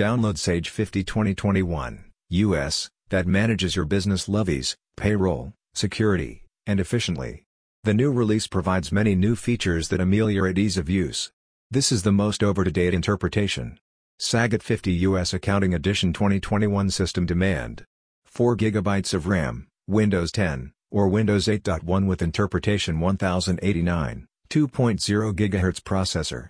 Download Sage 50 2021, US, that manages your business levies, payroll, security, and efficiently. The new release provides many new features that ameliorate ease of use. This is the most over-to-date interpretation. Saget 50 US Accounting Edition 2021 System Demand 4 GB of RAM, Windows 10, or Windows 8.1 with interpretation 1089, 2.0 GHz processor,